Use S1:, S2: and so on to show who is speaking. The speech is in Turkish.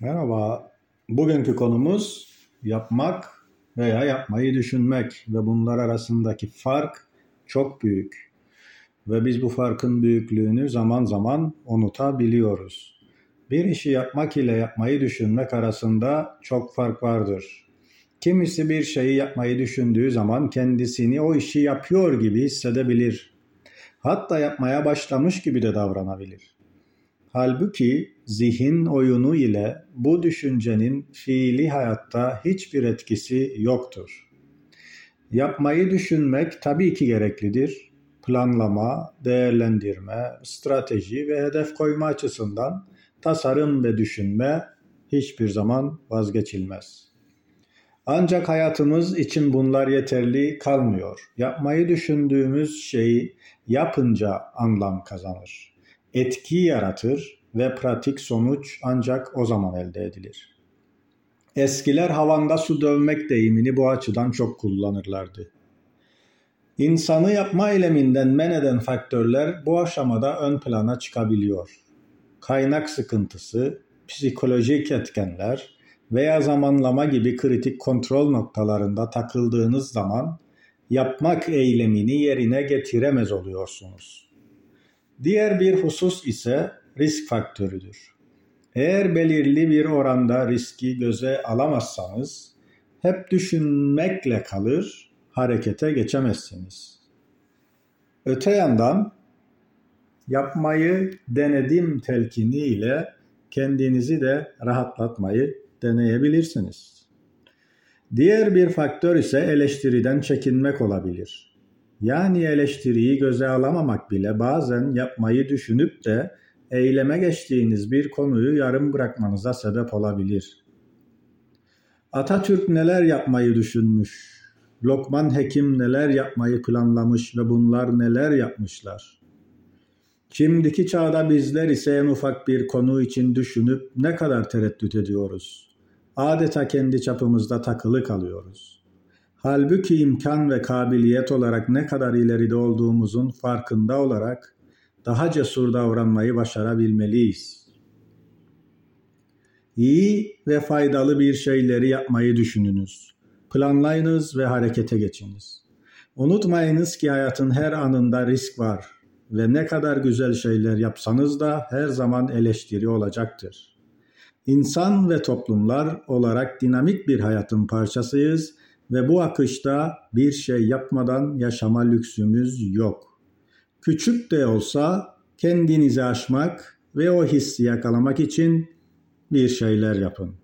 S1: Merhaba. Bugünkü konumuz yapmak veya yapmayı düşünmek ve bunlar arasındaki fark çok büyük. Ve biz bu farkın büyüklüğünü zaman zaman unutabiliyoruz. Bir işi yapmak ile yapmayı düşünmek arasında çok fark vardır. Kimisi bir şeyi yapmayı düşündüğü zaman kendisini o işi yapıyor gibi hissedebilir. Hatta yapmaya başlamış gibi de davranabilir. Halbuki zihin oyunu ile bu düşüncenin fiili hayatta hiçbir etkisi yoktur. Yapmayı düşünmek tabii ki gereklidir. Planlama, değerlendirme, strateji ve hedef koyma açısından tasarım ve düşünme hiçbir zaman vazgeçilmez. Ancak hayatımız için bunlar yeterli kalmıyor. Yapmayı düşündüğümüz şeyi yapınca anlam kazanır etki yaratır ve pratik sonuç ancak o zaman elde edilir. Eskiler havanda su dövmek deyimini bu açıdan çok kullanırlardı. İnsanı yapma eyleminden men eden faktörler bu aşamada ön plana çıkabiliyor. Kaynak sıkıntısı, psikolojik etkenler veya zamanlama gibi kritik kontrol noktalarında takıldığınız zaman yapmak eylemini yerine getiremez oluyorsunuz. Diğer bir husus ise risk faktörüdür. Eğer belirli bir oranda riski göze alamazsanız hep düşünmekle kalır, harekete geçemezsiniz. Öte yandan yapmayı denedim telkini ile kendinizi de rahatlatmayı deneyebilirsiniz. Diğer bir faktör ise eleştiriden çekinmek olabilir. Yani eleştiriyi göze alamamak bile bazen yapmayı düşünüp de eyleme geçtiğiniz bir konuyu yarım bırakmanıza sebep olabilir. Atatürk neler yapmayı düşünmüş, Lokman Hekim neler yapmayı planlamış ve bunlar neler yapmışlar. Şimdiki çağda bizler ise en ufak bir konu için düşünüp ne kadar tereddüt ediyoruz. Adeta kendi çapımızda takılı kalıyoruz. Halbuki imkan ve kabiliyet olarak ne kadar ileride olduğumuzun farkında olarak daha cesur davranmayı başarabilmeliyiz. İyi ve faydalı bir şeyleri yapmayı düşününüz. Planlayınız ve harekete geçiniz. Unutmayınız ki hayatın her anında risk var ve ne kadar güzel şeyler yapsanız da her zaman eleştiri olacaktır. İnsan ve toplumlar olarak dinamik bir hayatın parçasıyız ve bu akışta bir şey yapmadan yaşama lüksümüz yok. Küçük de olsa kendinizi aşmak ve o hissi yakalamak için bir şeyler yapın.